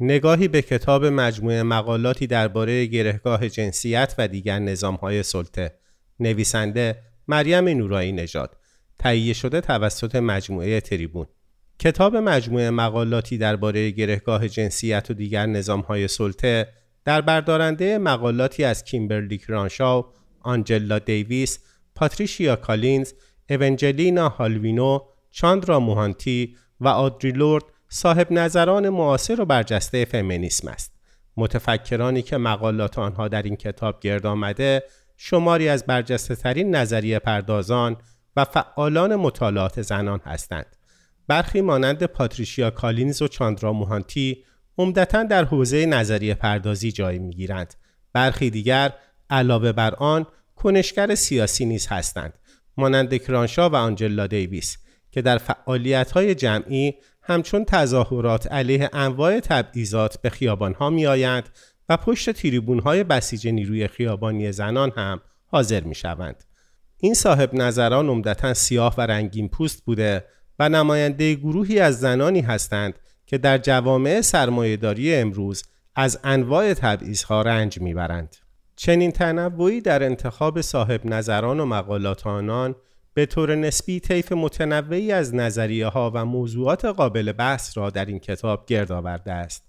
نگاهی به کتاب مجموعه مقالاتی درباره گرهگاه جنسیت و دیگر نظامهای سلطه. نویسنده مریم نورایی نژاد. تهیه شده توسط مجموعه تریبون. کتاب مجموعه مقالاتی درباره گرهگاه جنسیت و دیگر نظامهای سلطه در بردارنده مقالاتی از کیمبرلی کرانشاو، آنجلا دیویس، پاتریشیا کالینز، اونجلینا هالوینو، چاندرا موهانتی و آدری لورد صاحب نظران معاصر و برجسته فمینیسم است. متفکرانی که مقالات آنها در این کتاب گرد آمده شماری از برجسته ترین نظریه پردازان و فعالان مطالعات زنان هستند. برخی مانند پاتریشیا کالینز و چاندرا موهانتی عمدتا در حوزه نظریه پردازی جای می‌گیرند. برخی دیگر علاوه بر آن کنشگر سیاسی نیز هستند مانند کرانشا و آنجلا دیویس که در فعالیت جمعی همچون تظاهرات علیه انواع تبعیضات به خیابان ها می آیند و پشت تریبون های بسیج نیروی خیابانی زنان هم حاضر می شوند. این صاحب نظران عمدتا سیاه و رنگین پوست بوده و نماینده گروهی از زنانی هستند که در جوامع سرمایهداری امروز از انواع تبعیضها رنج می‌برند. چنین تنوعی در انتخاب صاحب نظران و مقالات آنان به طور نسبی طیف متنوعی از نظریه ها و موضوعات قابل بحث را در این کتاب گرد آورده است.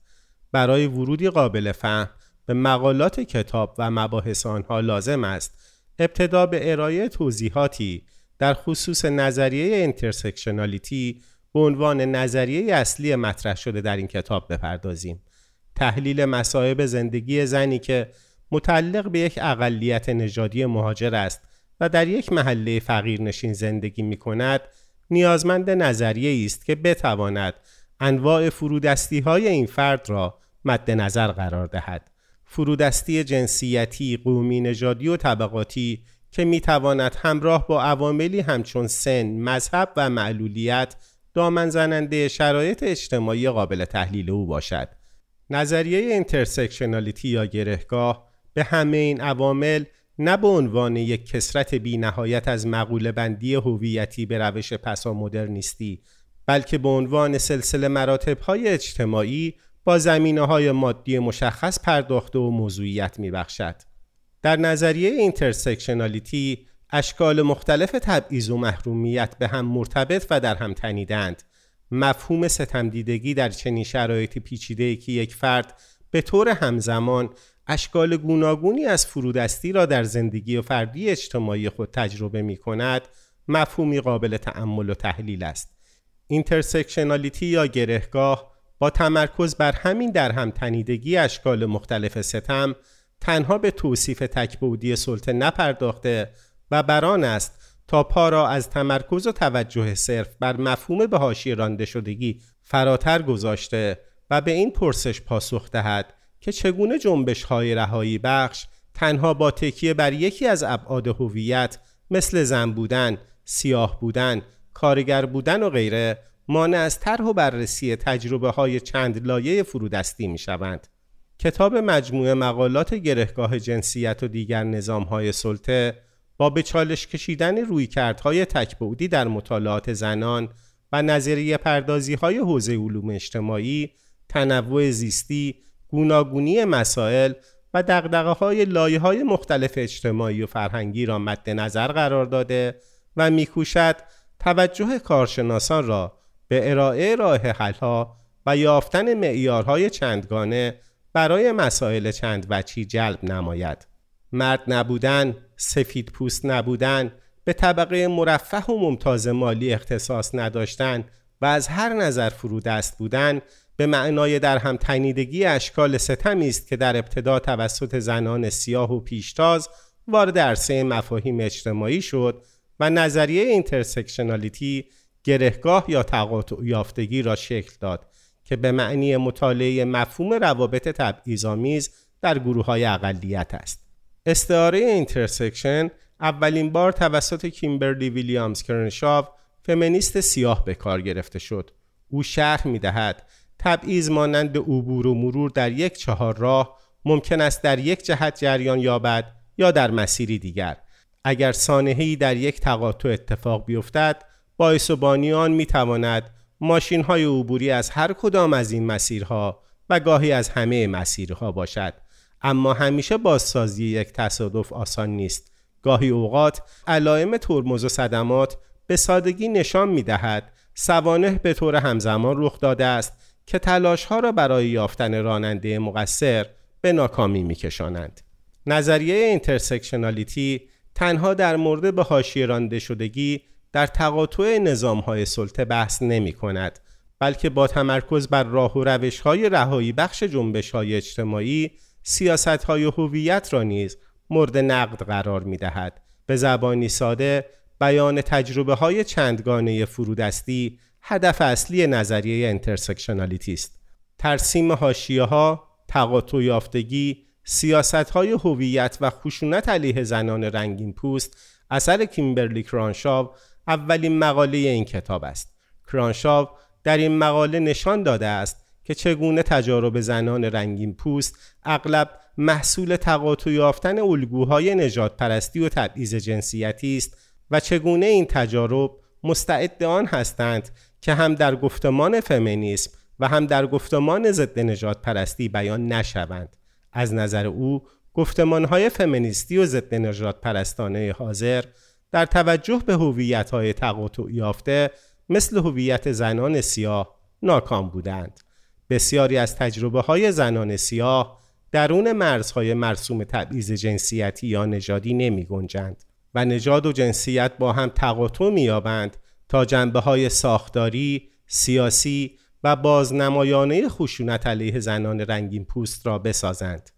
برای ورودی قابل فهم به مقالات کتاب و مباحث آنها لازم است ابتدا به ارائه توضیحاتی در خصوص نظریه intersectionality به عنوان نظریه اصلی مطرح شده در این کتاب بپردازیم. تحلیل مسائب زندگی زنی که متعلق به یک اقلیت نژادی مهاجر است و در یک محله فقیر نشین زندگی می کند نیازمند نظریه است که بتواند انواع فرودستی های این فرد را مد نظر قرار دهد فرودستی جنسیتی، قومی نژادی و طبقاتی که می تواند همراه با عواملی همچون سن، مذهب و معلولیت دامن زننده شرایط اجتماعی قابل تحلیل او باشد. نظریه intersectionality یا گرهگاه به همه این عوامل نه به عنوان یک کثرت بی نهایت از مقوله بندی هویتی به روش پسا مدرنیستی بلکه به عنوان سلسله مراتب های اجتماعی با زمینه های مادی مشخص پرداخته و موضوعیت می بخشد. در نظریه intersectionality اشکال مختلف تبعیض و محرومیت به هم مرتبط و در هم تنیدند. مفهوم ستمدیدگی در چنین شرایط پیچیده که یک فرد به طور همزمان اشکال گوناگونی از فرودستی را در زندگی و فردی اجتماعی خود تجربه می کند مفهومی قابل تأمل و تحلیل است. intersectionality یا گرهگاه با تمرکز بر همین در هم تنیدگی اشکال مختلف ستم تنها به توصیف تک‌بعدی سلطه نپرداخته و بر آن است تا پا را از تمرکز و توجه صرف بر مفهوم به حاشیه رانده شدگی فراتر گذاشته و به این پرسش پاسخ دهد. که چگونه جنبش های رهایی بخش تنها با تکیه بر یکی از ابعاد هویت مثل زن بودن، سیاه بودن، کارگر بودن و غیره مانع از طرح و بررسی تجربه های چند لایه فرودستی می شوند. کتاب مجموعه مقالات گرهگاه جنسیت و دیگر نظام های سلطه با به چالش کشیدن رویکردهای تکبودی در مطالعات زنان و نظریه پردازی های حوزه علوم اجتماعی، تنوع زیستی گوناگونی مسائل و دقدقه های لایه های مختلف اجتماعی و فرهنگی را مد نظر قرار داده و میکوشد توجه کارشناسان را به ارائه راه حلها و یافتن معیارهای چندگانه برای مسائل چند وچی جلب نماید. مرد نبودن، سفید پوست نبودن، به طبقه مرفه و ممتاز مالی اختصاص نداشتن و از هر نظر فرودست بودن به معنای در هم تنیدگی اشکال ستمی است که در ابتدا توسط زنان سیاه و پیشتاز وارد عرصه مفاهیم اجتماعی شد و نظریه intersectionality گرهگاه یا تقاطع یافتگی را شکل داد که به معنی مطالعه مفهوم روابط تبعیض‌آمیز در گروه های اقلیت است. استعاره intersection اولین بار توسط کیمبرلی ویلیامز کرنشاو فمینیست سیاه به کار گرفته شد. او شرح می دهد تبعیض مانند عبور و مرور در یک چهار راه ممکن است در یک جهت جریان یابد یا در مسیری دیگر. اگر سانحه‌ای در یک تقاطع اتفاق بیفتد باعث و بانی آن می تواند ماشین های عبوری از هر کدام از این مسیرها و گاهی از همه مسیرها باشد. اما همیشه بازسازی یک تصادف آسان نیست. گاهی اوقات علائم ترمز و صدمات به سادگی نشان می دهد سوانح به طور همزمان رخ داده است. که تلاش ها را برای یافتن راننده مقصر به ناکامی می کشانند. نظریه intersectionality تنها در مورد به حاشیه رانده شدگی در تقاطع نظام های سلطه بحث نمی کند بلکه با تمرکز بر راه و روش های رهایی بخش جنبش های اجتماعی سیاست های هویت را نیز مورد نقد قرار می دهد. به زبانی ساده بیان تجربه های چندگانه فرودستی هدف اصلی نظریه intersectionality است. ترسیم حاشیه ها، تقاطع یافتگی، سیاست های هویت و خشونت علیه زنان رنگین پوست اثر کیمبرلی کرنشاو اولین مقاله این کتاب است. کرانشاو در این مقاله نشان داده است که چگونه تجارب زنان رنگین پوست اغلب محصول تقاطع یافتن الگوهای نجات پرستی و تبعیض جنسیتی است و چگونه این تجارب مستعد آن هستند که هم در گفتمان فمینیسم و هم در گفتمان ضد نجات پرستی بیان نشوند. از نظر او گفتمانهای فمینیستی و ضد نجات پرستانه حاضر در توجه به هویت‌های تقاطع یافته مثل هویت زنان سیاه ناکام بودند. بسیاری از تجربه های زنان سیاه درون مرزهای مرسوم تبعیض جنسیتی یا نژادی نمی گنجند و نژاد و جنسیت با هم تقاطع می‌یابند تا جنبه های ساختاری، سیاسی و بازنمایانه خشونت علیه زنان رنگین پوست را بسازند.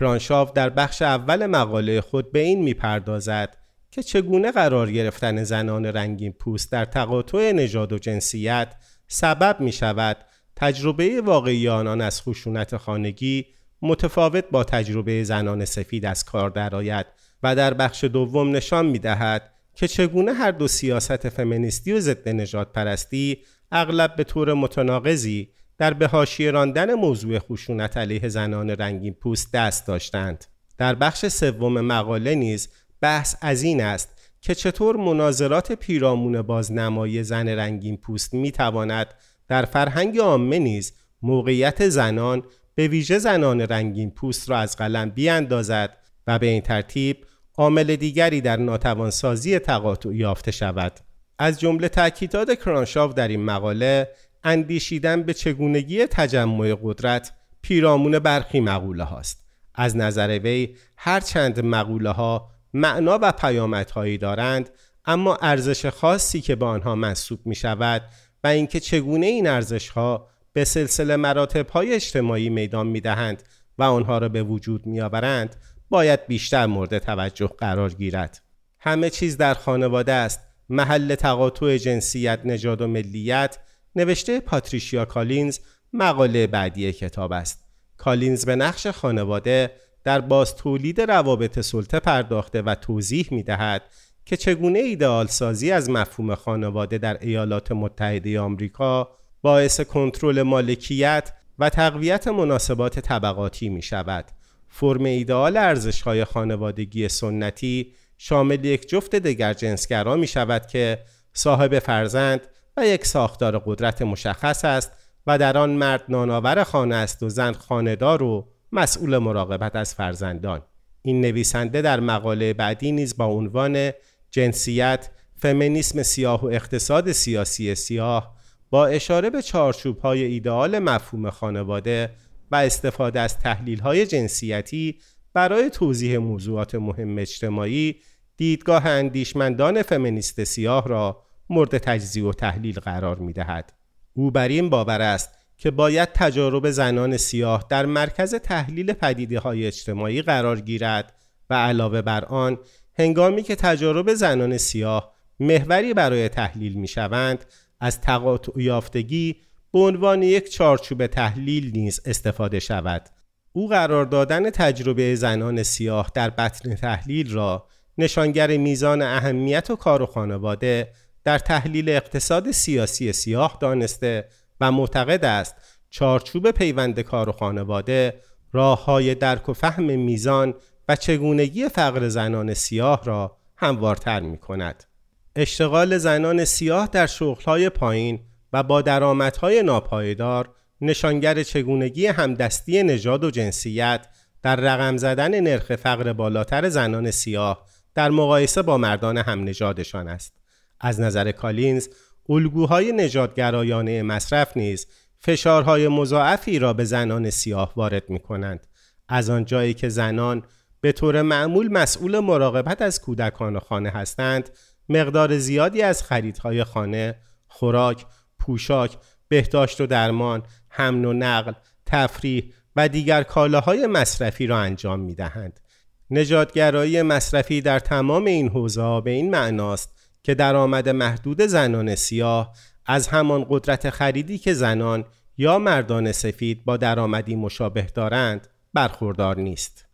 کرانشاف در بخش اول مقاله خود به این می‌پردازد که چگونه قرار گرفتن زنان رنگین پوست در تقاطع نژاد و جنسیت سبب می شود تجربه واقعی آنان از خشونت خانگی متفاوت با تجربه زنان سفید از کار درآید و در بخش دوم نشان می دهد که چگونه هر دو سیاست فمینیستی و ضد نجات پرستی اغلب به طور متناقضی در به راندن موضوع خشونت علیه زنان رنگین پوست دست داشتند. در بخش سوم مقاله نیز بحث از این است که چطور مناظرات پیرامون بازنمایی زن رنگین پوست می تواند در فرهنگ عامه نیز موقعیت زنان به ویژه زنان رنگین پوست را از قلم بیاندازد و به این ترتیب عامل دیگری در ناتوانسازی تقاطع یافته شود. از جمله تاکیدات کرانشاف در این مقاله اندیشیدن به چگونگی تجمع قدرت پیرامون برخی مقوله هاست از نظر وی هر چند مقوله ها معنا و پیامدهایی دارند اما ارزش خاصی که به آنها منصوب می شود و اینکه چگونه این ارزش ها به سلسله مراتب های اجتماعی میدان می دهند و آنها را به وجود می آورند باید بیشتر مورد توجه قرار گیرد. همه چیز در خانواده است. محل تقاطع جنسیت نژاد و ملیت. نوشته پاتریشیا کالینز مقاله بعدی کتاب است. کالینز به نقش خانواده در باز تولید روابط سلطه پرداخته و توضیح می دهد که چگونه ایدئال سازی از مفهوم خانواده در ایالات متحده آمریکا باعث کنترل مالکیت و تقویت مناسبات طبقاتی می شود. فرم ایدئال ارزش های خانوادگی سنتی شامل یک جفت دگر جنسگرا می شود که صاحب فرزند و یک ساختار قدرت مشخص است و در آن مرد نانآور خانه است و زن خانهدار و مسئول مراقبت از فرزندان. این نویسنده در مقاله بعدی نیز با عنوان جنسیت فمینیسم سیاه و اقتصاد سیاسی سیاه با اشاره به چارچوب های ایدئال مفهوم خانواده و استفاده از تحلیل های جنسیتی برای توضیح موضوعات مهم اجتماعی دیدگاه اندیشمندان فمینیست سیاه را مورد تجزیه و تحلیل قرار می دهد. او بر این باور است که باید تجارب زنان سیاه در مرکز تحلیل پدیده های اجتماعی قرار گیرد و علاوه بر آن هنگامی که تجارب زنان سیاه محوری برای تحلیل می شوند از تقاطع یافتگی به عنوان یک چارچوب تحلیل نیز استفاده شود او قرار دادن تجربه زنان سیاه در بطن تحلیل را نشانگر میزان اهمیت و کار و خانواده در تحلیل اقتصاد سیاسی سیاه دانسته و معتقد است چارچوب پیوند کار و خانواده راه های درک و فهم میزان و چگونگی فقر زنان سیاه را هموارتر می کند. اشتغال زنان سیاه در شغلهای پایین و با درآمدهای ناپایدار نشانگر چگونگی همدستی نژاد و جنسیت در رقم زدن نرخ فقر بالاتر زنان سیاه در مقایسه با مردان هم نژادشان است. از نظر کالینز، الگوهای نژادگرایانه مصرف نیز فشارهای مضاعفی را به زنان سیاه وارد می کنند. از آنجایی که زنان به طور معمول مسئول مراقبت از کودکان خانه هستند، مقدار زیادی از خریدهای خانه، خوراک، پوشاک، بهداشت و درمان، حمل و نقل، تفریح و دیگر کالاهای مصرفی را انجام می دهند. نجاتگرایی مصرفی در تمام این حوزه به این معناست که درآمد محدود زنان سیاه از همان قدرت خریدی که زنان یا مردان سفید با درآمدی مشابه دارند برخوردار نیست.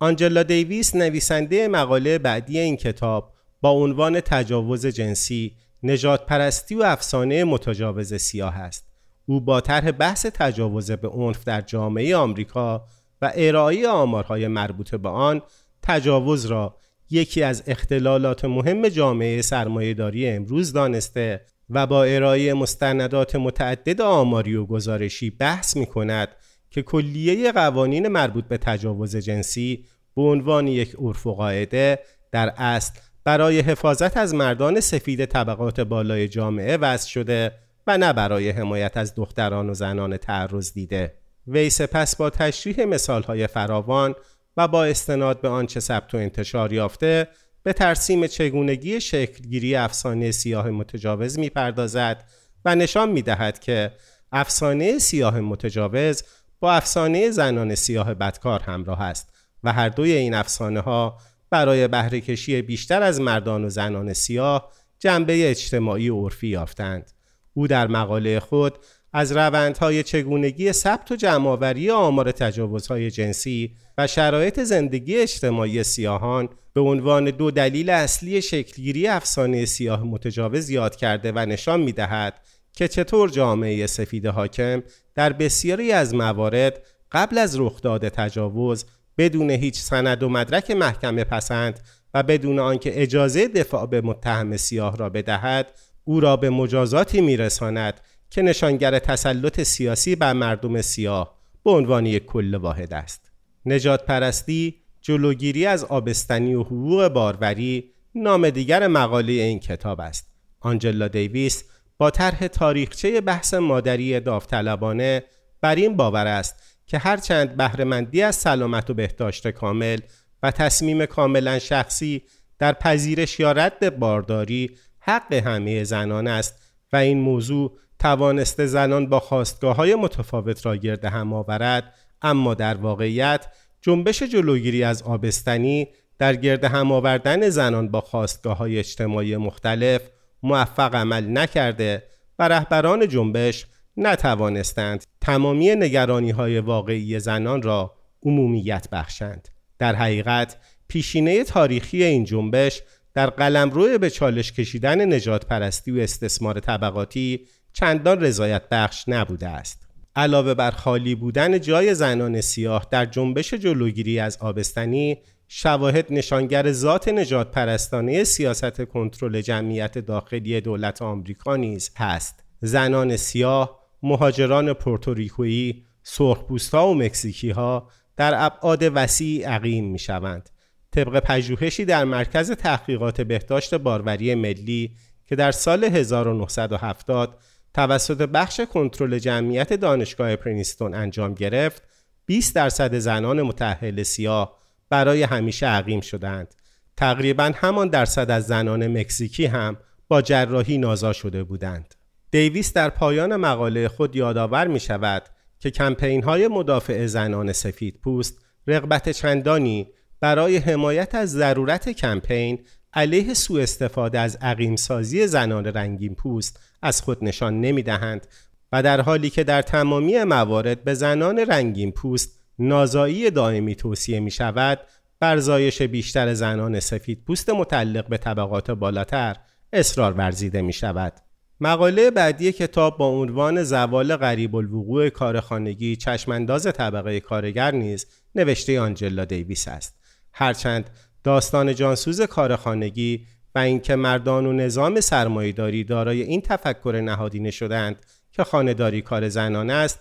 آنجلا دیویس نویسنده مقاله بعدی این کتاب با عنوان تجاوز جنسی، نجات پرستی و افسانه متجاوز سیاه است. او با طرح بحث تجاوز به عنف در جامعه آمریکا و ارائه آمارهای مربوط به آن تجاوز را یکی از اختلالات مهم جامعه سرمایهداری امروز دانسته و با ارائه مستندات متعدد آماری و گزارشی بحث می کند که کلیه قوانین مربوط به تجاوز جنسی به عنوان یک عرف و قاعده در اصل برای حفاظت از مردان سفید طبقات بالای جامعه وضع شده و نه برای حمایت از دختران و زنان تعرض دیده. وی سپس با تشریح مثالهای فراوان و با استناد به آنچه ثبت و انتشار یافته به ترسیم چگونگی شکلگیری افسانه سیاه متجاوز می‌پردازد و نشان می‌دهد که افسانه سیاه متجاوز با افسانه زنان سیاه بدکار همراه است و هر دوی این افسانه ها برای بهره کشی بیشتر از مردان و زنان سیاه جنبه اجتماعی و عرفی یافتند. او در مقاله خود از روندهای چگونگی ثبت و جمعآوری آمار تجاوزهای جنسی و شرایط زندگی اجتماعی سیاهان به عنوان دو دلیل اصلی شکلگیری افسانه سیاه متجاوز یاد کرده و نشان می دهد که چطور جامعه سفید حاکم در بسیاری از موارد قبل از رخداد تجاوز بدون هیچ سند و مدرک محکمه پسند و بدون آنکه اجازه دفاع به متهم سیاه را بدهد او را به مجازاتی میرساند که نشانگر تسلط سیاسی بر مردم سیاه به عنوان یک کل واحد است. نجات پرستی جلوگیری از آبستنی و حقوق باروری نام دیگر مقاله این کتاب است. آنجلا دیویس با طرح تاریخچه بحث مادری داوطلبانه بر این باور است که هرچند بهرهمندی از سلامت و بهداشت کامل و تصمیم کاملا شخصی در پذیرش یا رد بارداری حق همه زنان است و این موضوع توانسته زنان با خواستگاه های متفاوت را گرد هم آورد اما در واقعیت جنبش جلوگیری از آبستنی در گرد هم آوردن زنان با خواستگاه های اجتماعی مختلف موفق عمل نکرده و رهبران جنبش نتوانستند تمامی نگرانی های واقعی زنان را عمومیت بخشند. در حقیقت پیشینه تاریخی این جنبش در قلمرو به چالش کشیدن نجات پرستی و استثمار طبقاتی چندان رضایت بخش نبوده است. علاوه بر خالی بودن جای زنان سیاه در جنبش جلوگیری از آبستنی شواهد نشانگر ذات نجات پرستانه سیاست کنترل جمعیت داخلی دولت آمریکا نیز هست. زنان سیاه مهاجران پورتوریکویی، سرخپوستها و مکزیکی ها در ابعاد وسیع عقیم می شوند. طبق پژوهشی در مرکز تحقیقات بهداشت باروری ملی که در سال 1970 توسط بخش کنترل جمعیت دانشگاه پرینستون انجام گرفت 20 درصد زنان متأهل سیاه برای همیشه عقیم شدند تقریبا همان درصد از زنان مکزیکی هم با جراحی نازا شده بودند دیویس در پایان مقاله خود یادآور می شود که کمپین های مدافع زنان سفید پوست رغبت چندانی برای حمایت از ضرورت کمپین علیه سوء استفاده از عقیمسازی زنان رنگین پوست از خود نشان نمی دهند و در حالی که در تمامی موارد به زنان رنگین پوست نازایی دائمی توصیه می شود برزایش بیشتر زنان سفید پوست متعلق به طبقات بالاتر اصرار ورزیده می شود. مقاله بعدی کتاب با عنوان زوال غریب الوقوع کارخانگی چشمانداز طبقه کارگر نیز نوشته آنجلا دیویس است. هرچند داستان جانسوز کارخانگی و اینکه مردان و نظام سرمایهداری دارای این تفکر نهادینه شدند که خانهداری کار زنان است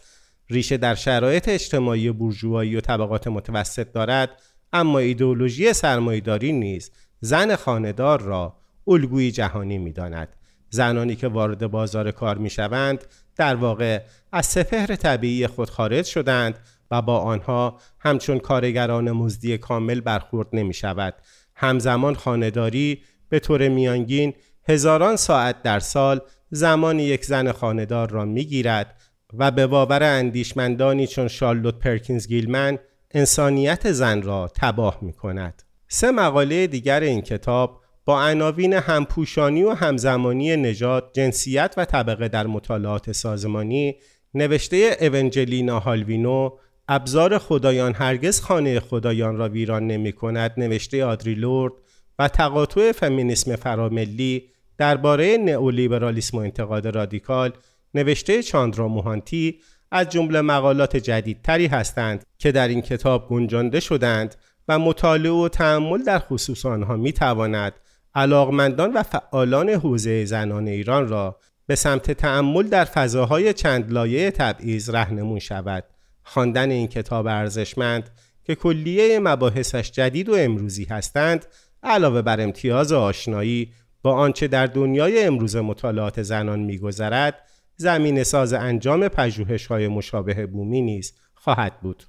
ریشه در شرایط اجتماعی بورژوایی و طبقات متوسط دارد اما ایدئولوژی سرمایهداری نیز زن خاندار را الگوی جهانی می‌داند زنانی که وارد بازار کار می شوند در واقع از سپهر طبیعی خود خارج شدند و با آنها همچون کارگران مزدی کامل برخورد نمی شود. همزمان خانداری به طور میانگین هزاران ساعت در سال زمان یک زن خاندار را می گیرد و به باور اندیشمندانی چون شارلوت پرکینز گیلمن انسانیت زن را تباه می کند. سه مقاله دیگر این کتاب با عناوین همپوشانی و همزمانی نژاد، جنسیت و طبقه در مطالعات سازمانی نوشته اونجلینا هالوینو ابزار خدایان هرگز خانه خدایان را ویران نمی کند نوشته آدری لورد و تقاطع فمینیسم فراملی درباره نئولیبرالیسم و انتقاد رادیکال نوشته چاندرا موهانتی از جمله مقالات جدیدتری هستند که در این کتاب گنجانده شدند و مطالعه و تعمل در خصوص آنها می تواند علاقمندان و فعالان حوزه زنان ایران را به سمت تعمل در فضاهای چند لایه تبعیض رهنمون شود. خواندن این کتاب ارزشمند که کلیه مباحثش جدید و امروزی هستند علاوه بر امتیاز آشنایی با آنچه در دنیای امروز مطالعات زنان میگذرد زمین ساز انجام پژوهش های مشابه بومی نیز خواهد بود.